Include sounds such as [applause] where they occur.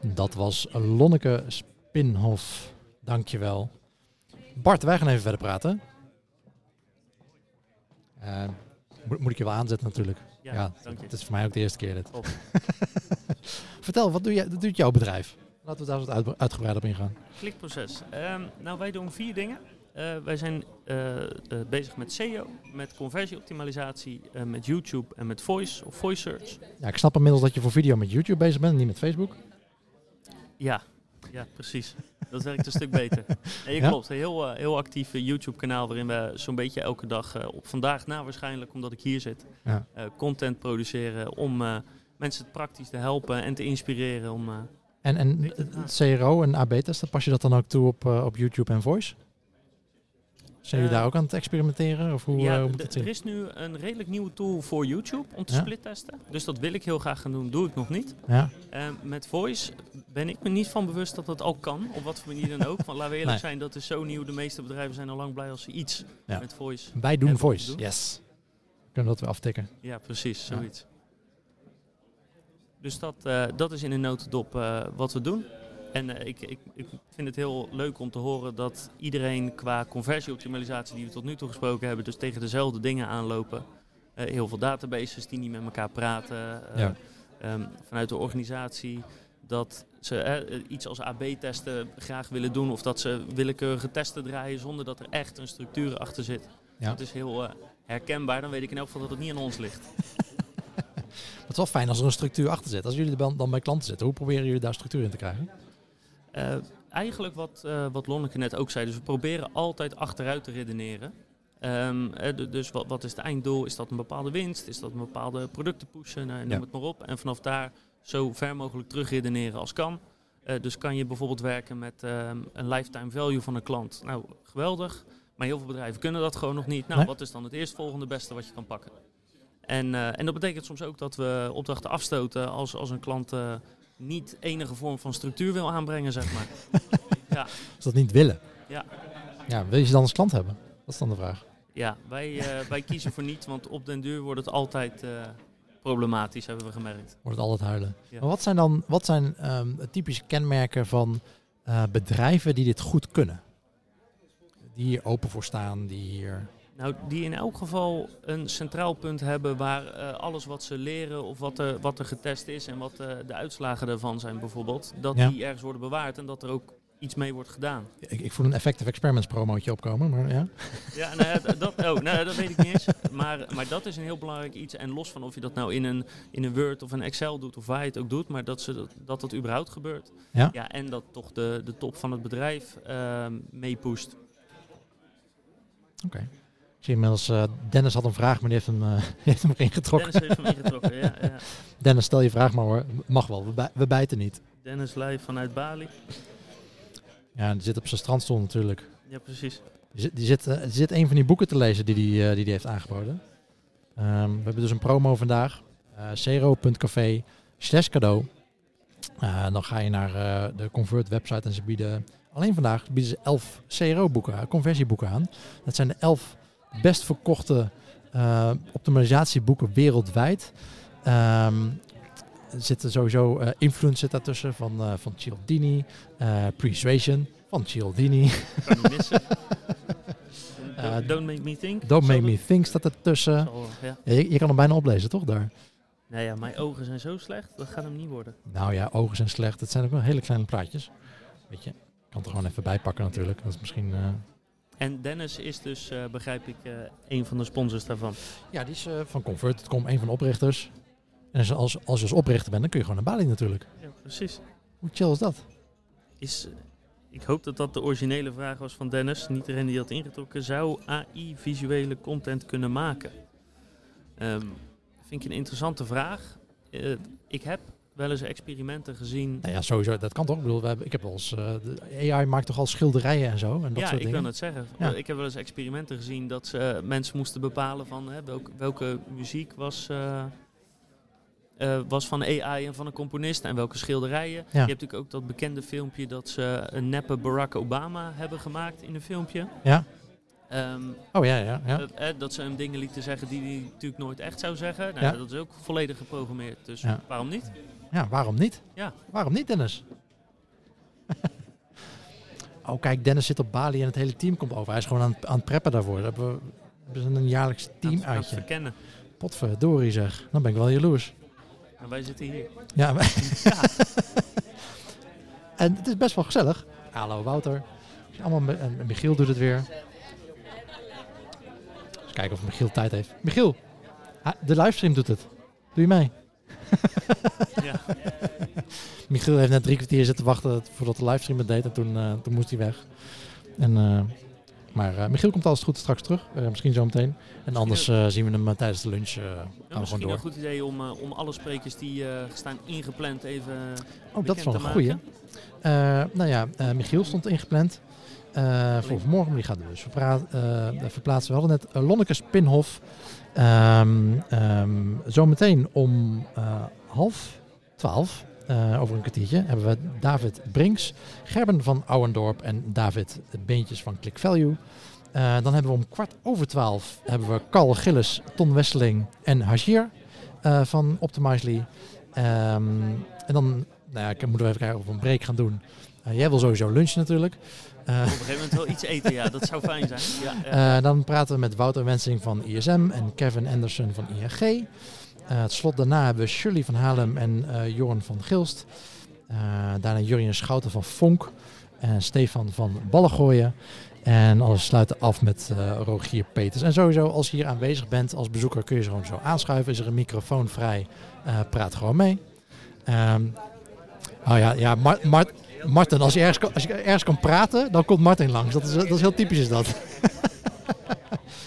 Dat was Lonneke Spinhof. Dankjewel. Bart, wij gaan even verder praten. Uh, moet, moet, ik je wel aanzetten natuurlijk. Ja, ja. Het is voor mij ook de eerste keer dit. [laughs] Vertel, wat doe je, doet jouw bedrijf? Laten we daar wat uit, uitgebreid op ingaan. Klikproces. Um, nou, wij doen vier dingen. Uh, wij zijn uh, uh, bezig met SEO, met conversieoptimalisatie, met YouTube en met voice of voice search. Ja, ik snap inmiddels dat je voor video met YouTube bezig bent en niet met Facebook. Ja, ja precies. Dat werkt een stuk beter. Ja, je ja? klopt. Een heel, heel actief YouTube-kanaal waarin we zo'n beetje elke dag, op vandaag na waarschijnlijk, omdat ik hier zit, ja. content produceren om mensen praktisch te helpen en te inspireren om... en en CRO en AB-testen, pas je dat dan ook toe op, op YouTube en Voice? Zijn jullie daar ook aan het experimenteren? Of hoe, ja, uh, moet het er is nu een redelijk nieuwe tool voor YouTube om te ja? split testen. Dus dat wil ik heel graag gaan doen, doe ik nog niet. Ja. Uh, met Voice ben ik me niet van bewust dat dat ook kan, op wat voor manier dan ook. Want laten we eerlijk nee. zijn, dat is zo nieuw. De meeste bedrijven zijn al lang blij als ze iets ja. met Voice Wij doen Voice, doen. yes. Kunnen dat weer aftikken. Ja, precies, zoiets. Dus dat, uh, dat is in een notendop wat we doen. En uh, ik, ik, ik, vind het heel leuk om te horen dat iedereen qua conversieoptimalisatie die we tot nu toe gesproken hebben, dus tegen dezelfde dingen aanlopen. Uh, heel veel databases die niet met elkaar praten. Ja. um, vanuit de organisatie dat ze iets als AB-testen graag willen doen of dat ze willekeurige testen draaien zonder dat er echt een structuur achter zit. Ja. Dat is heel herkenbaar. Dan weet ik in elk geval dat het niet aan ons ligt. [laughs] Het is wel fijn als er een structuur achter zit. Als jullie er dan bij klanten zitten, hoe proberen jullie daar structuur in te krijgen? Uh, eigenlijk wat, uh, wat Lonneke net ook zei. Dus we proberen altijd achteruit te redeneren. Um, uh, dus wat, wat, is het einddoel? Is dat een bepaalde winst? Is dat een bepaalde producten pushen? Nou, noem ja. het maar op. En vanaf daar zo ver mogelijk terug redeneren als kan. dus kan je bijvoorbeeld werken met um, een lifetime value van een klant. Nou, geweldig. Maar heel veel bedrijven kunnen dat gewoon nog niet. Nou, nee. wat is dan het eerstvolgende beste wat je kan pakken? En, en dat betekent soms ook dat we opdrachten afstoten als, als een klant niet enige vorm van structuur wil aanbrengen, zeg maar. [laughs] ja. Als dat niet willen? Ja. Ja, wil je ze dan als klant hebben? Dat is dan de vraag. Ja, wij, uh, [laughs] wij kiezen voor niet, want op den duur wordt het altijd uh, problematisch, hebben we gemerkt. Wordt het altijd huilen. Ja. Maar wat zijn dan wat zijn, um, typische kenmerken van uh, bedrijven die dit goed kunnen? Die hier open voor staan, die hier... Nou, die in elk geval een centraal punt hebben waar uh, alles wat ze leren of wat er, wat er getest is en wat uh, de uitslagen daarvan zijn bijvoorbeeld, dat ja. die ergens worden bewaard en dat er ook iets mee wordt gedaan. Ik, ik voel een effective experiments promootje opkomen, maar ja. Ja, nou ja dat, oh, nou, dat weet ik niet eens. Maar, maar dat is een heel belangrijk iets. En los van of je dat nou in een, in een Word of een Excel doet of waar je het ook doet, maar dat ze dat, dat, dat überhaupt gebeurt. Ja. ja en dat toch de, de top van het bedrijf uh, meepusht. Oké. Okay. Ik zie inmiddels, uh, Dennis had een vraag, maar die heeft hem, [laughs] uh, heeft hem erin getrokken. Dennis heeft hem ingetrokken, ja, ja. [laughs] Dennis, stel je vraag maar hoor. Mag wel, we, bij, we bijten niet. Dennis live vanuit Bali. Ja, die zit op zijn strandstoel natuurlijk. Ja, precies. Die zit, die zit, uh, die zit een van die boeken te lezen die die, die, die heeft aangeboden. Um, we hebben dus een promo vandaag. Zero.café slash cadeau. dan ga je naar de Convert website en ze bieden... Alleen vandaag bieden ze elf CRO-boeken, conversieboeken aan. Dat zijn de elf best verkochte uh, optimalisatieboeken wereldwijd. Um, er zitten sowieso uh, Influence zit daartussen van, uh, van Cialdini. Uh, Persuasion van Cialdini. [laughs] don't Make Me Think. Don't Make Me Think staat ertussen. Zal, ja. Ja, je, je, kan hem bijna oplezen, toch daar? Nou ja, mijn ogen zijn zo slecht, dat gaat hem niet worden. Nou ja, ogen zijn slecht. Het zijn ook wel hele kleine plaatjes. Weet je, ik kan het er gewoon even bij pakken natuurlijk. Dat is misschien... En Dennis is dus, uh, begrijp ik, uh, een van de sponsors daarvan. Ja, die is uh, van Converted.com, een van de oprichters. En als, als, je als oprichter bent, dan kun je gewoon naar Bali natuurlijk. Ja, precies. Hoe chill is dat? Is, ik hoop dat dat de originele vraag was van Dennis, niet degene die had ingetrokken. Zou AI visuele content kunnen maken? Um, vind ik een interessante vraag. ik heb wel eens experimenten gezien. Nou ja, sowieso, dat kan toch? Ik bedoel, we hebben, ik heb wel eens, uh, de AI maakt toch al schilderijen en zo? En dat ja, soort ik kan het zeggen. Ja. Ik heb wel eens experimenten gezien dat ze, uh, mensen moesten bepalen van hè, welke, welke muziek was, uh, was van AI en van een componist en welke schilderijen. Ja. Je hebt natuurlijk ook dat bekende filmpje dat ze een neppe Barack Obama hebben gemaakt in een filmpje. Ja. Um, oh ja, ja. ja. Dat, eh, dat ze hem dingen lieten zeggen die hij natuurlijk nooit echt zou zeggen. Nou, ja. Dat is ook volledig geprogrammeerd, dus waarom niet? Ja, waarom niet? Ja. Waarom niet, Dennis? [laughs] oh, kijk, Dennis zit op Bali en het hele team komt over. Hij is gewoon aan, het- aan het preppen daarvoor. Dat hebben we, ze een jaarlijks team uitje. verkennen. Potverdorie zeg. Dan ben ik wel jaloers. En wij zitten hier. Ja, maar- [laughs] [laughs] en het is best wel gezellig. Hallo Wouter. Allemaal en Michiel doet het weer. Eens kijken of Michiel tijd heeft. Michiel, ah, de livestream doet het. Doe je mee? [laughs] Michiel heeft net drie kwartier zitten wachten voordat de livestream het deed. En toen, eh, toen moest hij weg. En, eh, maar eh, Michiel komt alles goed straks terug. Eh, misschien zo meteen. En anders eh, zien we hem tijdens de lunch. gaan we gewoon door. een goed idee om, om alle sprekers die staan ingepland even Oh, dat is wel een goeie. nou ja, Michiel stond ingepland voor vanmorgen, maar die gaat dus verplaatsen. We hadden net uh, Lonneke Spinhof. Ehm ehm, zometeen om half twaalf, eh, over een kwartiertje, hebben we David Brinks, Gerben van Ouwendorp en David Beentjes van Click Value. Eh, dan hebben we om kwart over twaalf hebben we Carl Gillis, Ton Wesseling en Hashir eh, van Optimizely. Ehm, en dan nou ja, ik moet even kijken of we een break gaan doen. Jij wil sowieso lunchen natuurlijk. Op een gegeven moment wel iets eten, ja, dat zou fijn zijn. Ja, ja. dan praten we met Wouter Wensing van ISM en Kevin Anderson van ING. Eh het slot daarna hebben we Shirley van Halem en eh Jorn van Gilst. Eh, daarna Jurjen Schouten van Vonk en Stefan van Ballengooien. En alles sluiten af met Rogier Peters. En sowieso, als je hier aanwezig bent als bezoeker, kun je ze gewoon zo aanschuiven. Is er een microfoon vrij, praat gewoon mee. Ehm, oh ja, ja Mar- Mar- Martin, als je, ergens kan, als je ergens kan praten, dan komt Martin langs. Dat is, dat is heel typisch is dat. [laughs]